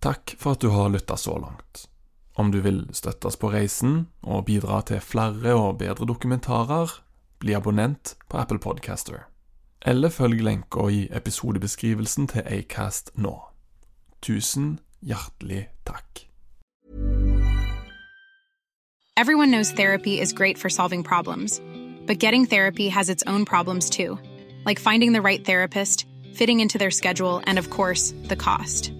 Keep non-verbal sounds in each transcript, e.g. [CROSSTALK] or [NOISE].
Takk for at du har lytta så langt. Om du vil støtte oss på reisen og bidra til flere og bedre dokumentarer, bli abonnent på Apple Podcaster. Eller følg lenka i episodebeskrivelsen til Acast nå. Tusen hjertelig takk. Everyone knows therapy is great for solving problems, but getting therapy has its own problems too, like finding the right therapist, fitting into their schedule, and of course, the cost.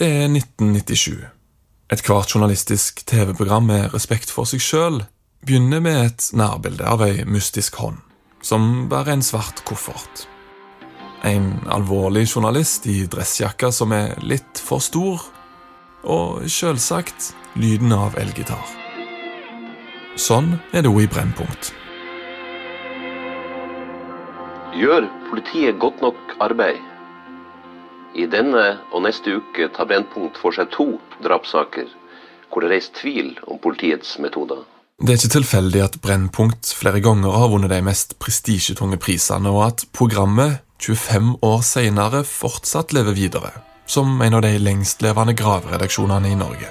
Det er 1997. Ethvert journalistisk TV-program med respekt for seg sjøl begynner med et nærbilde av ei mystisk hånd, som bærer en svart koffert. En alvorlig journalist i dressjakka som er litt for stor, og selvsagt lyden av elgitar. Sånn er det jo i Brennpunkt. Gjør politiet godt nok arbeid? I denne og neste uke tar Brennpunkt for seg to drapssaker hvor det er reist tvil om politiets metoder. Det er ikke tilfeldig at Brennpunkt flere ganger har vunnet de mest prestisjetunge prisene, og at programmet 25 år senere fortsatt lever videre, som en av de lengstlevende graveredaksjonene i Norge.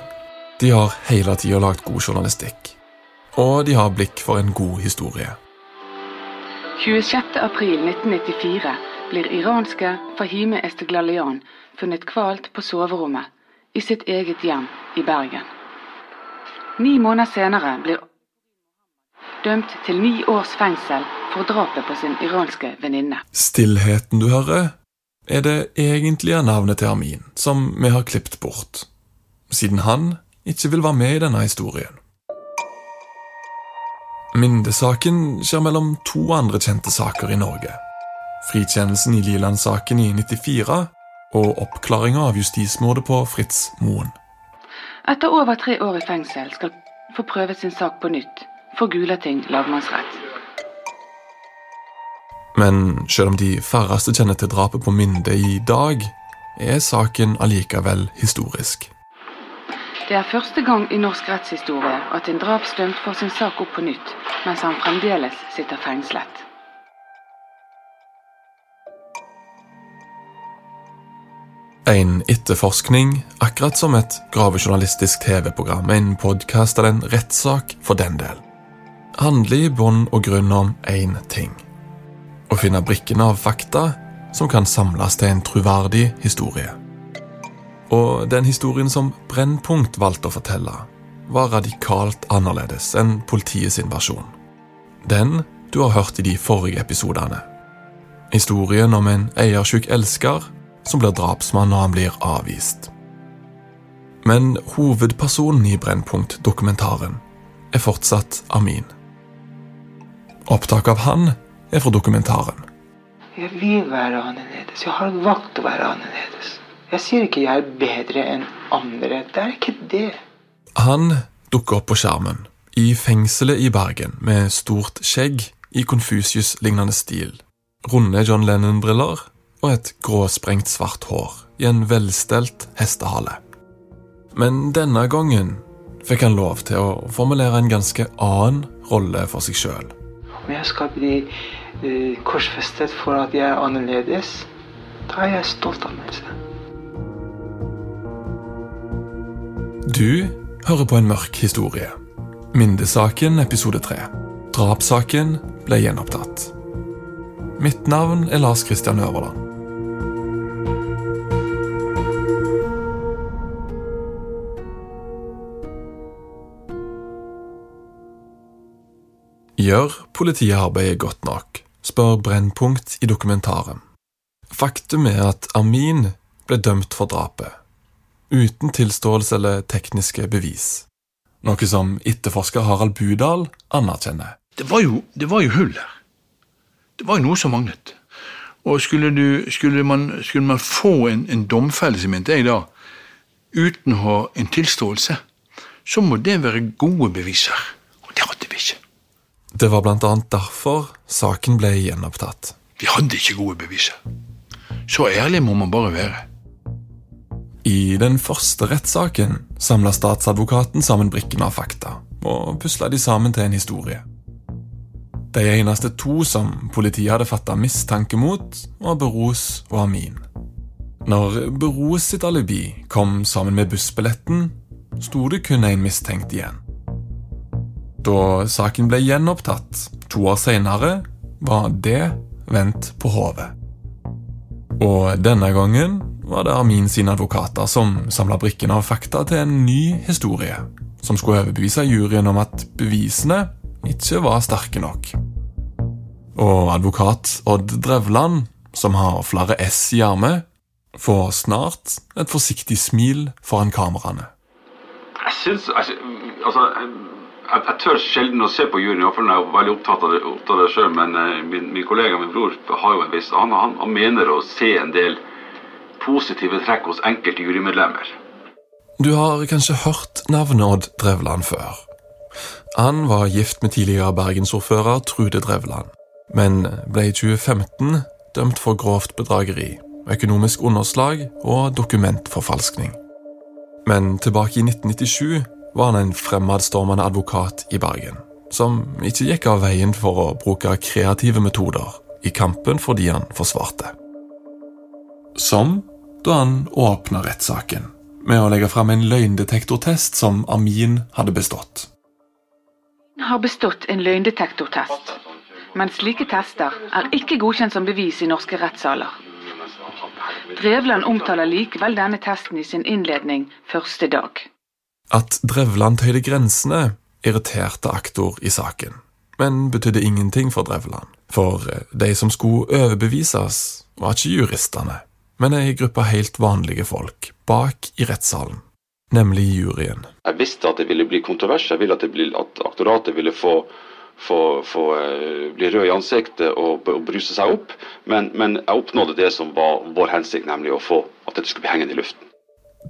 De har hele tida lagd god journalistikk, og de har blikk for en god historie. 26. april 1994 blir iranske Fahime Esteglalian funnet kvalt på soverommet i sitt eget hjem i Bergen. Ni måneder senere blir dømt til ni års fengsel for drapet på sin iranske venninne. Stillheten du hører, er det egentlige navnet til Amin, som vi har klippet bort, siden han ikke vil være med i denne historien. Mindesaken skjer mellom to andre kjente saker i Norge. Frikjennelsen i Liland-saken i 94 og oppklaringa av justismordet på Fritz Moen. Etter over tre år i fengsel skal få prøve sin sak på nytt for Gulating lagmannsrett. Men selv om de færreste kjenner til drapet på Minde i dag, er saken allikevel historisk. Det er første gang i norsk rettshistorie at en drapsdømt får sin sak opp på nytt, mens han fremdeles sitter fengslet. En etterforskning, akkurat som et gravejournalistisk TV-program, en podkast eller en rettssak for den del, handler i bunn og grunn om én ting. Å finne brikkene av fakta som kan samles til en troverdig historie. Og den historien som Brennpunkt valgte å fortelle, var radikalt annerledes enn politiet versjon. Den du har hørt i de forrige episodene. Historien om en eiersjuk elsker som blir drapsmann når han blir avvist. Men hovedpersonen i Brennpunkt-dokumentaren er fortsatt Amin. Opptak av han er fra dokumentaren. Jeg vil være annerledes. Jeg har valgt å være annerledes. Jeg sier ikke jeg er bedre enn andre. Det er ikke det. Han dukker opp på skjermen i fengselet i Bergen med stort skjegg i Confucius-lignende stil, runde John Lennon-briller og et gråsprengt svart hår i en velstelt hestehale. Men denne gangen fikk han lov til å formulere en ganske annen rolle for seg sjøl. Jeg skal bli eh, korsfestet for at jeg er annerledes, da er jeg stolt av meg selv. Du hører på en mørk historie. Mindesaken episode 3. Drapssaken ble gjenopptatt. Mitt navn er Lars Christian Øverland. Gjør politiet arbeidet godt nok, spør Brennpunkt i dokumentaren. Faktum er at Amin ble dømt for drapet, uten tilståelse eller tekniske bevis. Noe som etterforsker Harald Budal anerkjenner. Det var jo, det var jo hull her. Det var jo noe som manglet. Og skulle, du, skulle, man, skulle man, få en, en domfellelse, mente jeg da, uten å ha en tilståelse, så må det være gode beviser. Og det hadde vi ikke. Det var annet derfor saken ble gjenopptatt. Vi hadde ikke gode beviser. Så ærlig må man bare være. I den første rettssaken samla statsadvokaten sammen brikkene av fakta og pusla de sammen til en historie. De eneste to som politiet hadde fatta mistanke mot, var Beros og Amin. Når Beros sitt alibi kom sammen med bussbilletten, sto det kun én mistenkt igjen. Da saken ble gjenopptatt to år seinere, var det vendt på hodet. Og denne gangen var det Armin sine advokater som samla brikkene av fakta til en ny historie, som skulle overbevise juryen om at bevisene ikke var sterke nok. Og advokat Odd Drevland, som har flere S i armet, får snart et forsiktig smil foran kameraene. Jeg syns altså, jeg, jeg, tør sjelden å se på juryen, iallfall når jeg er veldig opptatt av det, opptatt sjøl. Men uh, min, min, kollega, min bror, har jo en viss han, han, han, mener å se en del positive trekk hos enkelte jurymedlemmer. Du har kanskje hørt navnet Odd Drevland før. Han var gift med tidligere bergensordfører Trude Drevland, men ble i 2015 dømt for grovt bedrageri, økonomisk underslag og dokumentforfalskning. Men tilbake i 1997 var han en fremadstormende advokat i Bergen, som ikke gikk av veien for å bruke kreative metoder i kampen for de han forsvarte. Som da han åpna rettssaken med å legge fram en løgndetektortest som Amin hadde bestått. Har bestått en løgndetektortest, men slike tester er ikke godkjent som bevis i norske rettssaler. Drevland omtaler likevel denne testen i sin innledning første dag. At Drevland tøyde grensene, irriterte aktor i saken, men betydde ingenting for Drevland. For de som skulle overbevises, var ikke juristene, men ei gruppe helt vanlige folk bak i rettssalen, nemlig juryen. Jeg visste at det ville bli kontrovers, jeg ville at, ble, at aktoratet ville få, få, få uh, bli rød i ansiktet og, og bruse seg opp, men, men, jeg oppnådde det som var vår hensikt, nemlig å få at dette skulle bli hengende i luften.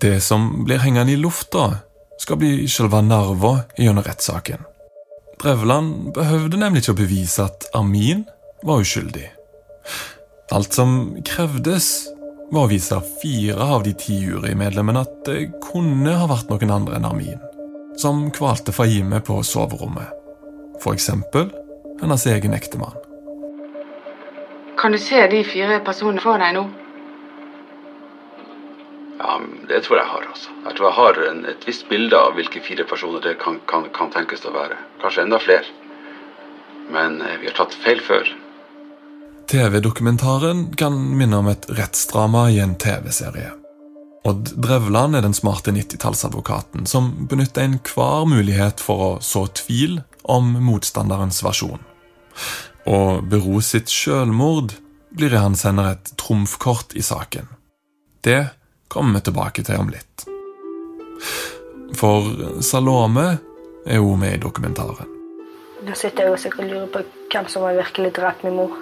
Det som blir hengende i lufta, skal bli selve nerva gjennom rettssaken. Drevland behøvde nemlig ikke å bevise at Amin var uskyldig. Alt som krevdes, var å vise fire av de ti jurymedlemmene at det kunne ha vært noen andre enn Amin, som kvalte Fahime på soverommet. For eksempel hennes egen ektemann. Kan du se de fire personene for deg nå? Ja, det tror jeg har. altså. Jeg tror jeg har en, et visst bilde av hvilke fire personer det kan, kan, kan tenkes å være. Kanskje enda flere. Men eh, vi har tatt feil før. TV-dokumentaren kan minne om et rettsdrama i en TV-serie. Odd Drevland er den smarte 90-tallsadvokaten som benytter enhver mulighet for å så tvil om motstanderens versjon. Og Bero sitt selvmord blir i hans hender et trumfkort i saken. Det kommer vi tilbake til om litt. For Salome er hun med i dokumentaren. Da sitter jeg og lurer på hvem som har virkelig drept min mor.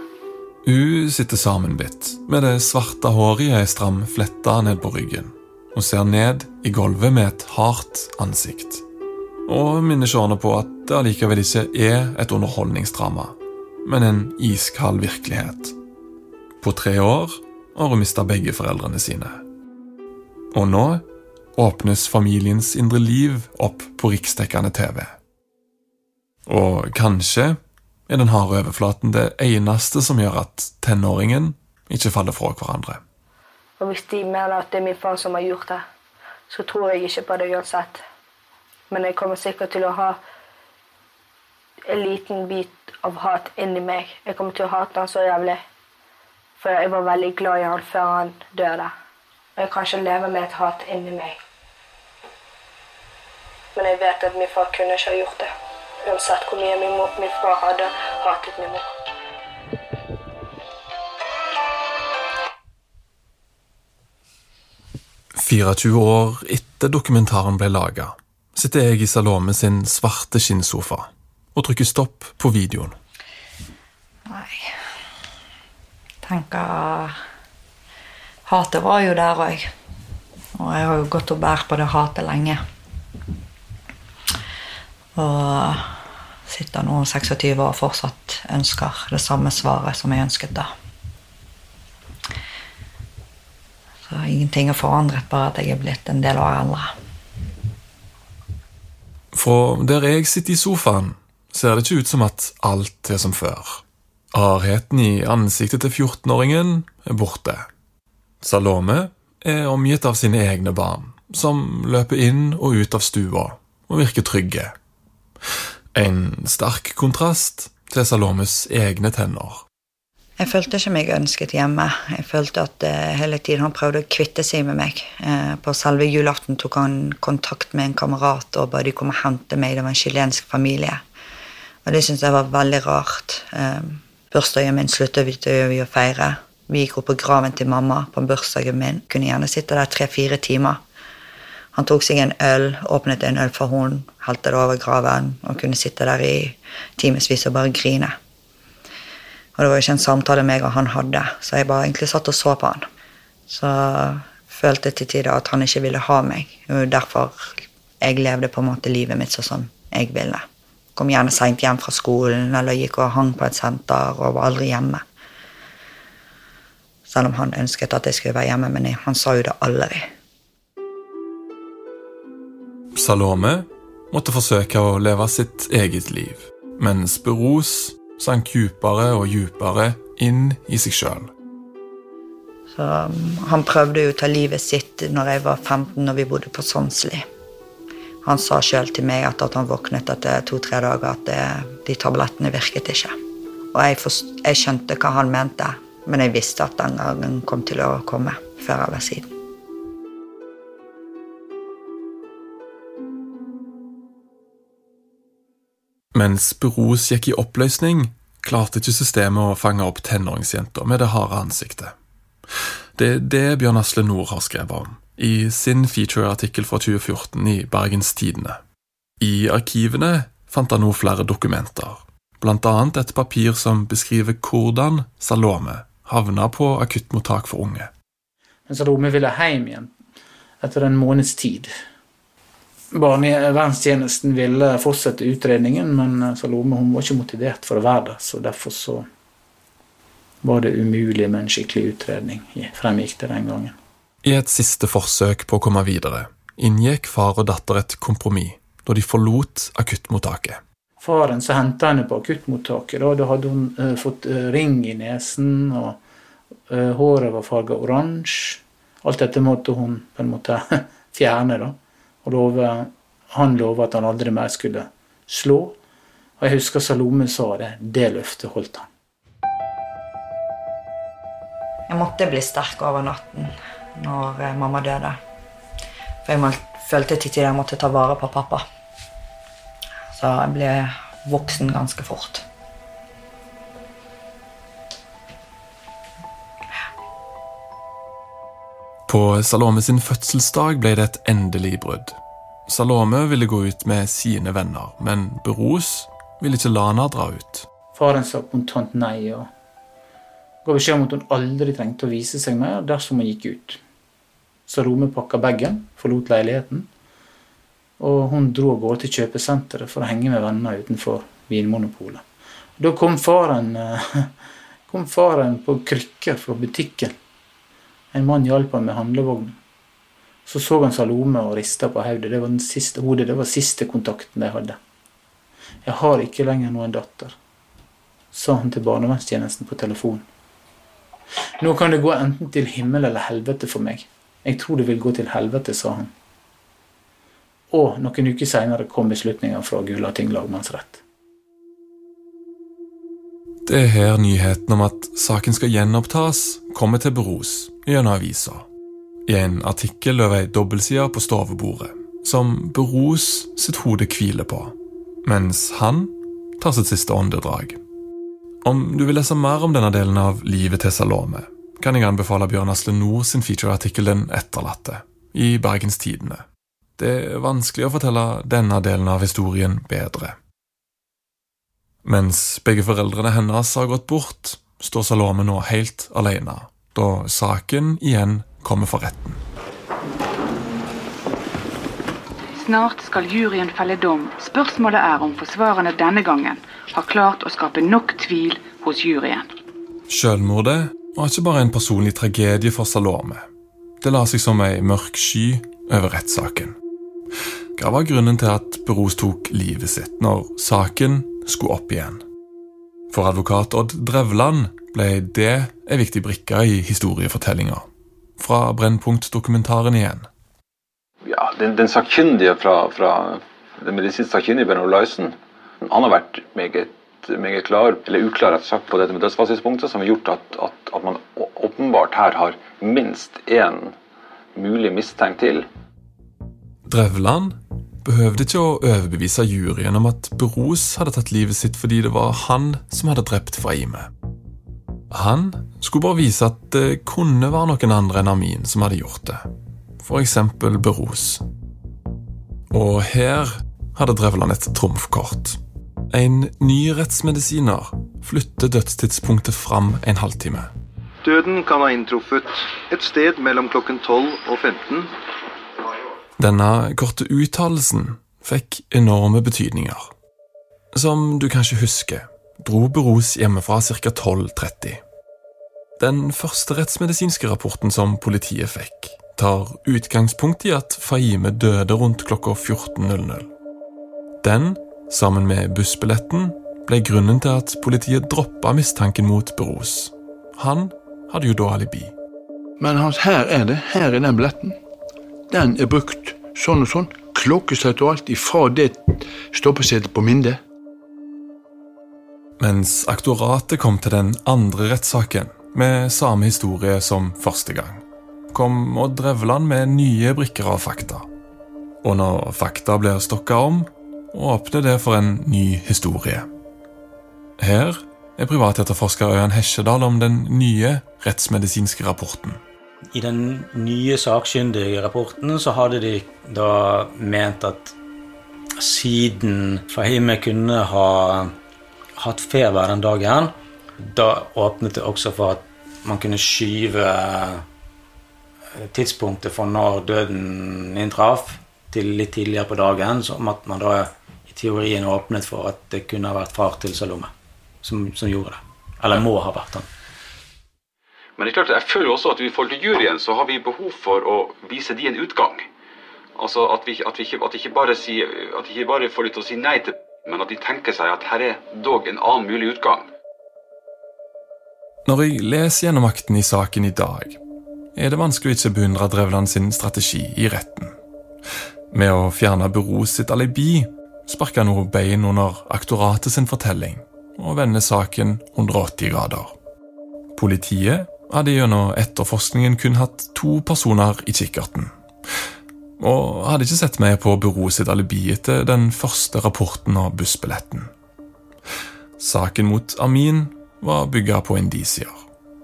Hun sitter sammenbitt, med det svarte håret i ei stram flette ned på ryggen, Hun ser ned i gulvet med et hardt ansikt. Og minner Shana på at det allikevel ikke er et underholdningsdrama, men en iskald virkelighet. På tre år har hun mista begge foreldrene sine. Og nå åpnes familiens indre liv opp på riksdekkende TV. Og kanskje er den harde overflaten det eneste som gjør at tenåringen ikke faller fra hverandre. Og hvis de mener at det er min far som har gjort det, så tror jeg ikke på det uansett. Men jeg kommer sikkert til å ha en liten bit av hat inni meg. Jeg kommer til å hate han så jævlig. For jeg var veldig glad i han før han døde. Og jeg kan ikke leve med et hat inni meg. Men jeg vet at min far kunne ikke ha gjort det. Uansett hvor mye min, mor, min far hadde hatet min mor. «24 år etter dokumentaren ble laga, sitter jeg i Salome sin svarte skinnsofa og trykker stopp på videoen. Nei Tenker Hatet var jo der òg. Og jeg har jo gått og båret på det hatet lenge. Og sitter nå 26 år og fortsatt ønsker det samme svaret som jeg ønsket da. Så ingenting er forandret, bare at jeg er blitt en del av eldre. Fra der jeg sitter i sofaen, ser det ikke ut som at alt er som før. Hardheten i ansiktet til 14-åringen er borte. Salome er omgitt av sine egne barn, som løper inn og ut av stua og virker trygge. En sterk kontrast til Salomes egne tenner. Jeg følte ikke meg ønsket hjemme. Jeg følte at uh, hele tiden han prøvde å kvitte seg med meg. Uh, på selve julaften tok han kontakt med en kamerat og ba de komme og hente meg. Det var en chilensk familie. Og det syntes jeg var veldig rart. Uh, bursdagen min sluttet vi å feire. Vi gikk opp på graven til mamma på bursdagen min. Kunne gjerne sitte der tre-fire timer. Han tok seg en øl, åpnet en øl for hun, helte det over graven og kunne sitte der i timevis og bare grine. Og det var jo ikke en samtale meg og han hadde, så jeg bare egentlig satt og så på han. Så følte til tider at han ikke ville ha meg. Og derfor jeg levde på en måte livet mitt sånn som jeg ville. Kom gjerne seint hjem fra skolen eller gikk og hang på et senter og var aldri hjemme. Selv om han ønsket at jeg skulle være hjemme, men han sa jo det aldri. Salome måtte forsøke å leve sitt eget liv, mens Beros sank dypere og dypere inn i seg sjøl. Han prøvde jo å ta livet sitt når jeg var 15 og vi bodde på Sonsli. Han sa sjøl til meg at, at han våknet etter to-tre dager at det, de tablettene virket ikke. Og jeg, jeg, skjønte hva han mente, men jeg visste at den gangen kom til å komme før eller siden. Mens Beros gikk i oppløsning, klarte ikke systemet å fange opp tenåringsjenta med det harde ansiktet. Det er det Bjørn Asle Nord har skrevet om i sin featureartikkel fra 2014 i Bergens Tidende. I arkivene fant han nå flere dokumenter, annet et papir som beskriver hvordan Salome havna på akuttmottak for unge. Men Salome ville hjem igjen etter en måneds tid. Barnevernstjenesten ville fortsette utredningen, men Salome hun var ikke motivert for å være der. Så derfor så var det umulig med en skikkelig utredning, fremgikk det den gangen. I et siste forsøk på å komme videre inngikk far og datter et kompromiss da de forlot akuttmottaket. Faren så henta henne på akuttmottaket. Da, da hadde hun uh, fått uh, ring i nesen, og uh, håret var farga oransje. Alt dette måtte hun på en måte [LAUGHS] fjerne. da. Og love, han lova at han aldri mer skulle slå. Og jeg husker Salome sa det. Det løftet holdt han. Jeg måtte bli sterk over natten når eh, mamma døde. For jeg følte til tider jeg måtte ta vare på pappa. Så jeg ble voksen ganske fort. På Salome sin fødselsdag ble det et endelig brudd. Salome ville gå ut med sine venner, men Beros ville ikke la henne dra ut. Faren sa kontant nei og ga beskjed om at hun aldri trengte å vise seg mer dersom hun gikk ut. Så Rome pakka bagen, forlot leiligheten, og hun dro av gårde til kjøpesenteret for å henge med venner utenfor Vinmonopolet. Da kom faren, [LAUGHS] kom faren på krykker fra butikken. En mann hjalp ham med handlevognen. Så så han Salome og rista på hodet. Det var den siste hodet, det var siste kontakten de hadde. Jeg har ikke lenger noen datter, sa han til barnevernstjenesten på telefon. Nå kan det gå enten til himmel eller helvete for meg. Jeg tror det vil gå til helvete, sa han. Og noen uker seinere kom beslutninga fra Gulating lagmannsrett. Det er her nyheten om at saken skal gjenopptas, kommer til beros gjennom avisa. I en artikkel over ei dobbeltside på stovebordet, som Beros sitt hode hviler på, mens han tar sitt siste åndedrag. Om du vil lese mer om denne delen av livet til Salome, kan jeg anbefale Bjørn Asle Nord sin featureartikkel Den etterlatte, i Bergens Tidende. Det er vanskelig å fortelle denne delen av historien bedre. Mens begge foreldrene hennes har gått bort, står Salome nå helt alene, da saken igjen kommer for retten. Snart skal juryen felle dom. Spørsmålet er om forsvarerne denne gangen har klart å skape nok tvil hos juryen. Selvmordet var ikke bare en personlig tragedie for Salome. Det la seg som ei mørk sky over rettssaken. Hva var grunnen til at Beros tok livet sitt når saken skulle opp igjen? For advokat Odd Drevland ble det ei viktig brikke i historiefortellinga. Fra Brennpunkt-dokumentaren igjen. Ja, Den, den sakkyndige fra, fra den medisinsk sakkyndige Bernhard Olaisen han har vært meget, meget klar, eller uklar sagt, på dette med dødsfallstidspunktet, som har gjort at, at, at man åpenbart her har minst én mulig mistenkt til. Drevland behøvde ikke å overbevise juryen om at Beros hadde tatt livet sitt fordi det var han som hadde drept Fahime. Han skulle bare vise at det kunne være noen andre enn Amin som hadde gjort det, eksempel Beros. Og her hadde Drevland et trumfkort. En ny rettsmedisiner flytter dødstidspunktet fram en halvtime. Døden kan ha inntruffet et sted mellom klokken 12 og 15 denne korte uttalelsen fikk enorme betydninger. Som du kanskje husker, dro Beros hjemmefra ca. 12.30. Den første rettsmedisinske rapporten som politiet fikk, tar utgangspunkt i at Fahime døde rundt klokka 14.00. Den, sammen med bussbilletten, ble grunnen til at politiet droppa mistanken mot Beros. Han hadde jo da alibi. Men Hans, her er det. Her er den billetten. Den er brukt sånn og sånn. Klokkeslett og alt ifra det stoppesetet på Minde. Mens aktoratet kom til den andre rettssaken, med samme historie som første gang, kom Odd Drevland med nye brikker av fakta. Og når fakta blir stokka om, åpner det for en ny historie. Her er privatetterforsker Øyan Hesjedal om den nye rettsmedisinske rapporten. I den nye sakkyndige rapporten så hadde de da ment at siden Fahime kunne ha hatt feber den dagen, da åpnet det også for at man kunne skyve tidspunktet for når døden inntraff, til litt tidligere på dagen, som at man da i teorien åpnet for at det kunne ha vært far til Salome som, som gjorde det. Eller må ha vært han. Men det er klart, jeg føler også at i forhold til juryen så har vi behov for å vise de en utgang. Altså At vi, at vi ikke, at ikke, bare si, at ikke bare får de til å si nei til men at de tenker seg at her er dog en annen mulig utgang. Når jeg leser gjennom akten i saken i dag, er det vanskelig å ikke beundre Drevland sin strategi i retten. Med å fjerne Buros sitt alibi sparker han noe bein under aktoratet sin fortelling og vender saken 180 grader. Politiet hadde gjennom etterforskningen kun hatt to personer i kikkerten. Og hadde ikke sett mer på byrået sitt alibi etter den første rapporten av bussbilletten. Saken mot Amin var bygga på indisier.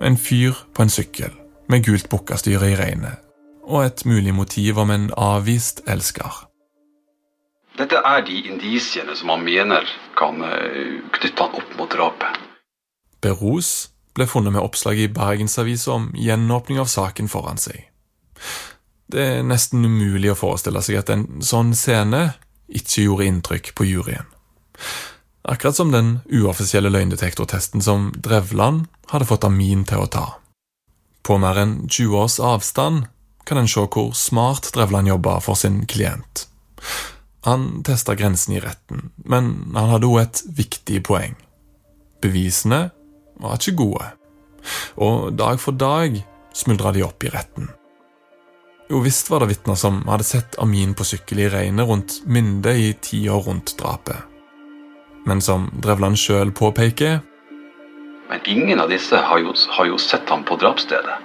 En fyr på en sykkel, med gult bukkastyre i regnet, og et mulig motiv om en avvist elsker. Dette er de indisiene som han mener kan eh, knytte han opp mot drapet. Beros ble funnet med oppslag i Bergensavisa om gjenåpning av saken foran seg. Det er nesten umulig å forestille seg at en sånn scene ikke gjorde inntrykk på juryen. Akkurat som den uoffisielle løgndetektortesten som Drevland hadde fått Amin til å ta. På mer enn 20 års avstand kan en se hvor smart Drevland jobba for sin klient. Han testa grensen i retten, men han hadde også et viktig poeng. Bevisene var ikke gode, og dag for dag smuldra de opp i retten. Jo visst var det vitner som hadde sett Amin på sykkel i regnet rundt Minde i tida rundt drapet. Men som Drevland sjøl påpeker Men ingen av disse har jo, har jo sett ham på drapsstedet.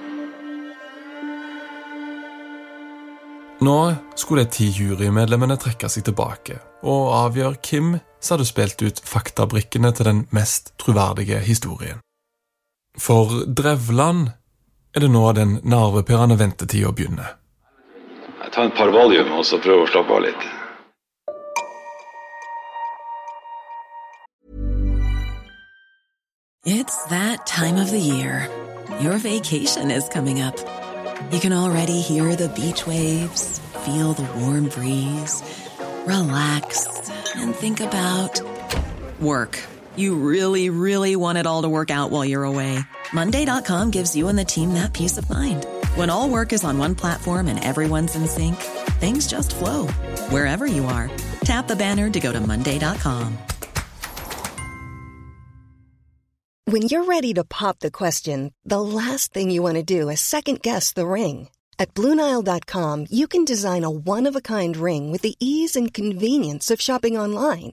Nå skulle de ti jurymedlemmene trekke seg tilbake og avgjøre hvem som hadde spilt ut faktabrikkene til den mest troverdige historien. For Drevland er det nå den nervepirrende ventetida begynner. Jeg tar et par valium og så prøver å slappe av litt. It's that time of the year. Your vacation is coming up. You can already hear the beach waves, feel the warm breeze, relax, and think about work. You really, really want it all to work out while you're away. Monday.com gives you and the team that peace of mind. When all work is on one platform and everyone's in sync, things just flow wherever you are. Tap the banner to go to Monday.com. When you're ready to pop the question, the last thing you want to do is second guess the ring. At Bluenile.com, you can design a one of a kind ring with the ease and convenience of shopping online.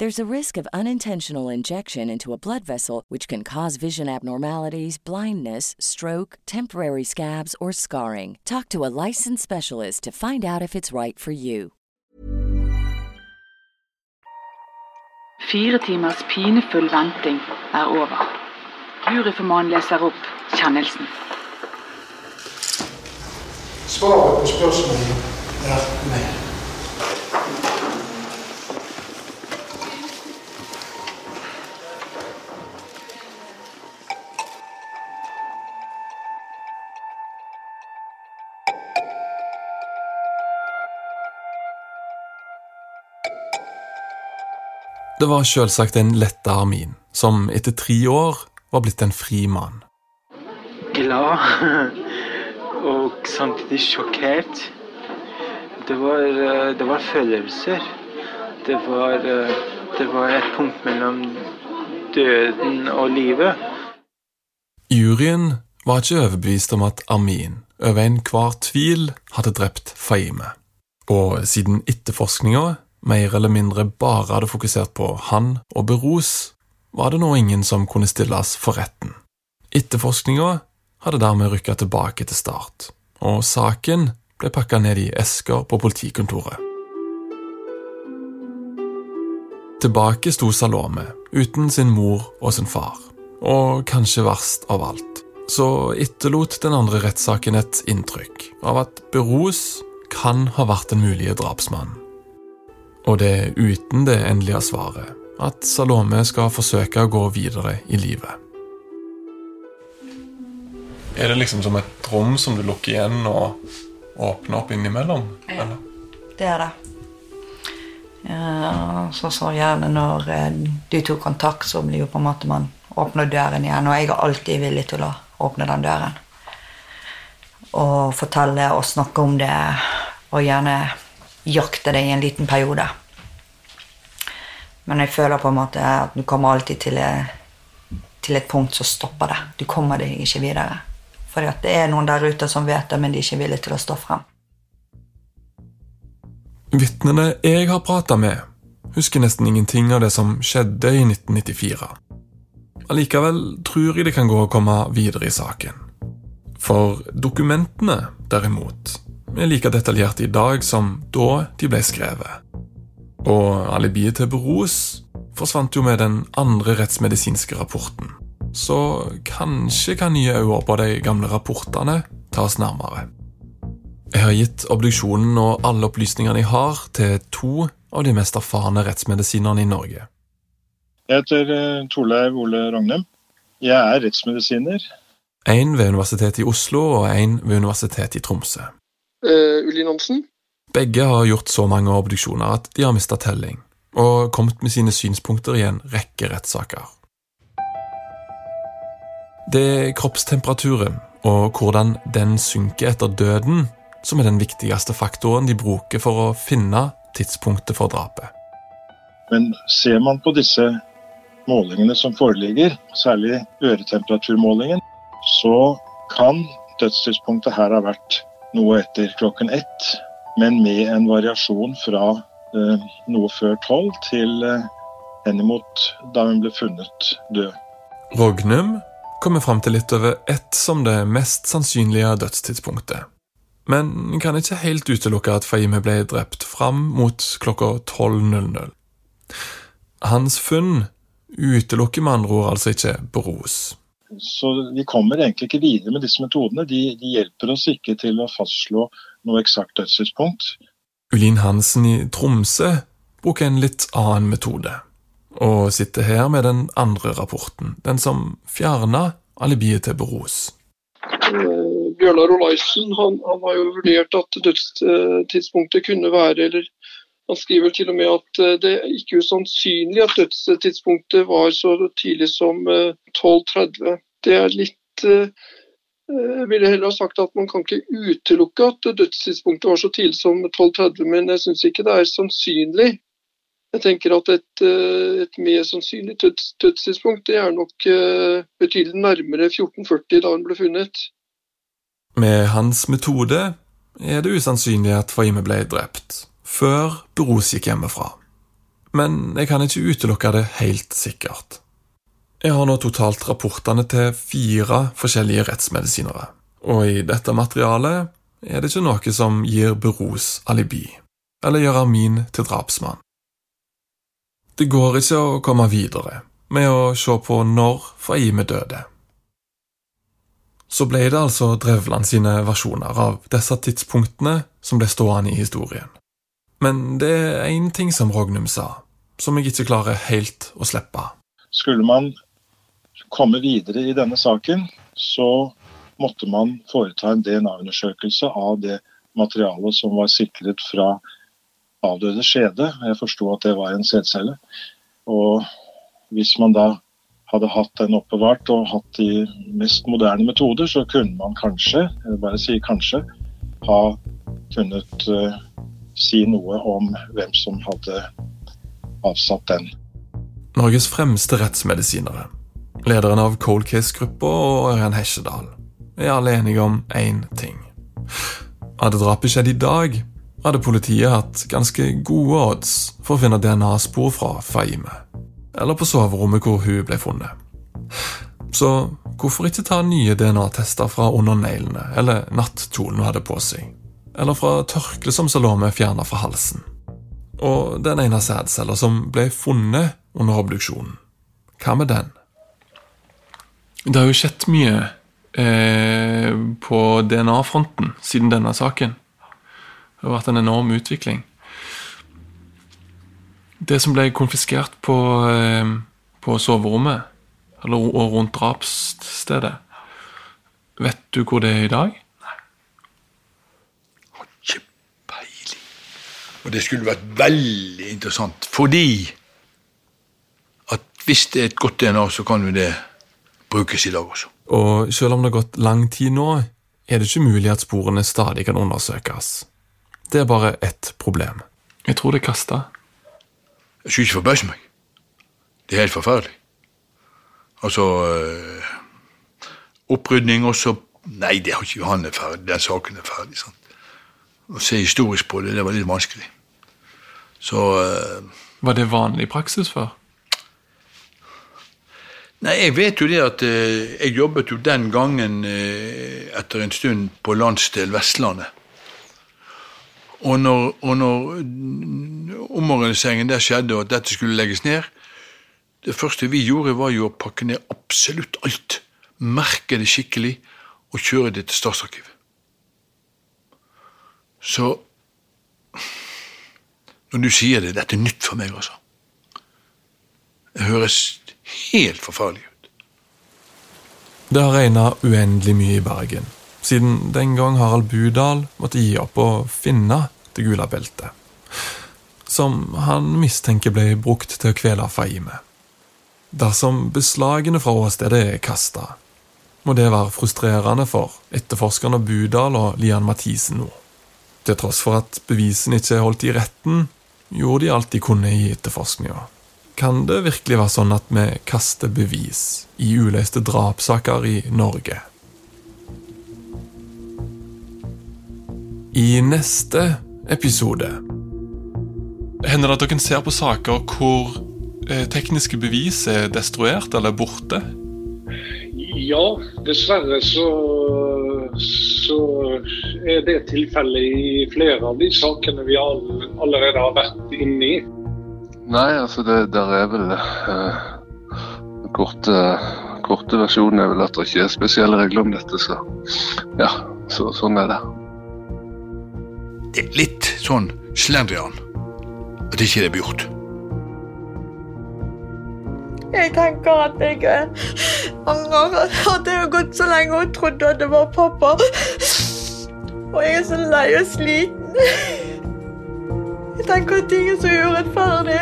There's a risk of unintentional injection into a blood vessel, which can cause vision abnormalities, blindness, stroke, temporary scabs, or scarring. Talk to a licensed specialist to find out if it's right for you. Fire timers pinefull venting er over. Juryformannen leser opp kjennelsen. Svaret på spørsmålet er nei. Det var selvsagt en letta Armin, som etter tre år var blitt en fri mann. Glad [LAUGHS] og samtidig sjokkert. Det var, eh, det var følelser. Det var, eh, det var et punkt mellom døden og livet. Juryen var ikke overbevist om at Armin over enhver tvil hadde drept Faime. Og siden etterforskninga mer eller mindre bare hadde fokusert på han og Beros, var det nå ingen som kunne stilles for retten. Etterforskninga hadde dermed rykka tilbake til start, og saken ble pakka ned i esker på politikontoret. Tilbake sto Salome, uten sin mor og sin far, og kanskje verst av alt, så etterlot den andre rettssaken et inntrykk av at Beros kan ha vært den mulige drapsmannen. Og det er uten det endelige svaret at Salome skal forsøke å gå videre i livet. Er det liksom som et rom som du lukker igjen og åpner opp innimellom? Ja, eller? det er det. Ja, så så gjerne når eh, du tok kontakt, så blir jo på en måte man åpner døren igjen. Og jeg er alltid villig til å åpne den døren. Og fortelle og snakke om det, og gjerne jakte det i en liten periode. Men jeg føler på en måte at du kommer alltid til, til et punkt som stopper det. Du kommer deg ikke videre. For det er noen der ute som vet det, men de er ikke villige til å stå frem. Vitnene jeg har prata med, husker nesten ingenting av det som skjedde i 1994. Allikevel tror jeg det kan gå å komme videre i saken. For dokumentene, derimot, er like detaljerte i dag som da de ble skrevet. Og alibiet til Beros forsvant jo med den andre rettsmedisinske rapporten. Så kanskje kan nye øyne på de gamle rapportene tas nærmere. Jeg har gitt obduksjonen og alle opplysningene jeg har, til to av de mest erfarne rettsmedisinerne i Norge. Jeg heter eh, Torleiv Ole Rognem. Jeg er rettsmedisiner. En ved Universitetet i Oslo og en ved Universitetet i Tromsø. Uh, Ulin Hansen. Begge har gjort så mange obduksjoner at de har mista telling, og kommet med sine synspunkter i en rekke rettssaker. Det er kroppstemperaturen og hvordan den synker etter døden, som er den viktigste faktoren de bruker for å finne tidspunktet for drapet. Men ser man på disse målingene som foreligger, særlig øretemperaturmålingen, så kan dødstidspunktet her ha vært noe etter klokken ett men med en variasjon fra eh, noe før tolv til eh, henimot da hun ble funnet død. Rognum kommer fram til litt over ett som det mest sannsynlige dødstidspunktet. Men kan ikke helt utelukke at Fahime ble drept fram mot klokka 12.00. Hans funn utelukker med andre ord altså ikke Boros. Så vi kommer egentlig ikke videre med disse metodene. De, de hjelper oss ikke til å fastslå noe eksakt dødstidspunkt. Ulin Hansen i Tromsø bruker en litt annen metode, og sitter her med den andre rapporten, den som fjerna alibiet til Beros. Uh, Bjørnar Olaisen han, han, har jo vurdert at dødstidspunktet kunne være eller han skriver til og med at eh, det er ikke usannsynlig at dødstidspunktet var så tidlig som 12.30. Eh, det er litt jeg eh, ville heller ha sagt at Man kan ikke utelukke at dødstidspunktet var så tidlig som 12.30, men jeg syns ikke det er sannsynlig. Jeg tenker at et, et mer sannsynlig døds, dødstidspunkt det er nok betydelig nærmere 1440 da hun ble funnet. Med hans metode er det usannsynlig at Fahime ble drept, før Beros gikk hjemmefra. Men jeg kan ikke utelukke det helt sikkert. Jeg har nå totalt rapportene til fire forskjellige rettsmedisinere, og i dette materialet er det ikke noe som gir Beros alibi, eller gjør Amin til drapsmann. Det går ikke å komme videre med å se på når Faime døde. Så ble det altså Drevland sine versjoner av disse tidspunktene som ble stående i historien. Men det er én ting som Rognum sa, som jeg ikke klarer helt å slippe. Skulle man komme videre i denne saken, så måtte man foreta en DNA-undersøkelse av det materialet som var sikret fra avdøde skjede. Jeg forsto at det var en sædcelle. Og hvis man da hadde hatt den oppbevart og hatt de mest moderne metoder, så kunne man kanskje, jeg bare sier kanskje, ha kunnet uh, si noe om hvem som hadde avsatt den. Norges fremste rettsmedisinere Lederen av Cold Case-gruppa og Ørjan Hesjedal er alle enige om én ting. Hadde drapet skjedd i dag, hadde politiet hatt ganske gode odds for å finne DNA-spor fra Faime, eller på soverommet hvor hun ble funnet. Så Hvorfor ikke ta nye DNA-tester fra under neglene eller nattkjolen hun hadde på seg? Eller fra tørkle som Salome fjerna fra halsen? Og den ene sædcella som ble funnet under obduksjonen. Hva med den? Det har jo skjedd mye eh, på DNA-fronten siden denne saken. Det har vært en enorm utvikling. Det som ble konfiskert på, eh, på soverommet, eller og rundt drapsstedet Vet du hvor det er i dag? Og det skulle vært veldig interessant, fordi at hvis det er et godt DNA, så kan jo det brukes i dag også. Og selv om det har gått lang tid nå, er det ikke mulig at sporene stadig kan undersøkes. Det er bare ett problem. Jeg tror det er kasta. Jeg skulle ikke forbause meg. Det er helt forferdelig. Altså øh, Opprydning også Nei, det har ikke han er ferdig. Den saken er ferdig. sant? Å se historisk på det, det var litt vanskelig. Så øh, Var det vanlig praksis før? Nei, jeg vet jo det at eh, jeg jobbet jo den gangen eh, etter en stund på landsdel Vestlandet. Og når, og når omorganiseringen der skjedde, og at dette skulle legges ned Det første vi gjorde, var jo å pakke ned absolutt alt. Merke det skikkelig og kjøre det til Statsarkivet. Så Når du sier det, dette er nytt for meg, altså. Det høres helt forferdelig ut. Det har regna uendelig mye i Bergen, siden den gang Harald Budal måtte gi opp å finne det gule beltet. Som han mistenker ble brukt til å kvele Fahime. Dersom beslagene fra åstedet er kasta, må det være frustrerende for etterforskerne Budal og Lian Mathisen nå. Til tross for at bevisene ikke er holdt i retten, gjorde de alt de kunne i etterforskninga. Kan det virkelig være sånn at vi kaster bevis i uløste drapssaker i Norge? I neste episode Hender det at dere ser på saker hvor eh, tekniske bevis er destruert eller borte? Ja, dessverre så, så er det tilfellet i flere av de sakene vi all, allerede har vært inne i. Nei, altså det der er vel eh, Den korte, korte versjonen er vel at det ikke er spesielle regler om dette, så ja, så, sånn er det. Det er litt sånn slendrian at ikke det blir gjort. Jeg tenker at jeg angrer at det har gått så lenge og trodde at det var pappa. Og jeg er så lei og sliten. Jeg tenker at ting er så urettferdig.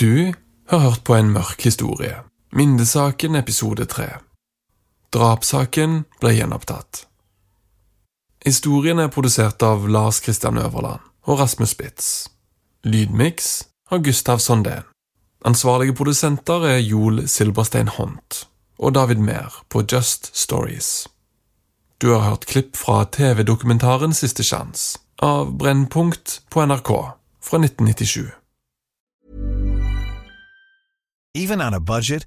Du har hørt på en mørk historie. Mindesaken episode 3. Drapssaken ble gjenopptatt. Historien er produsert av Lars Kristian Øverland og Rasmus Spitz. Lydmiks av Gustav Sondén. Ansvarlige produsenter er Joel Silberstein Hont og David Mehr på Just Stories. Du har hørt klipp fra TV-dokumentaren Siste sjans av Brennpunkt på NRK fra 1997. Even on a budget,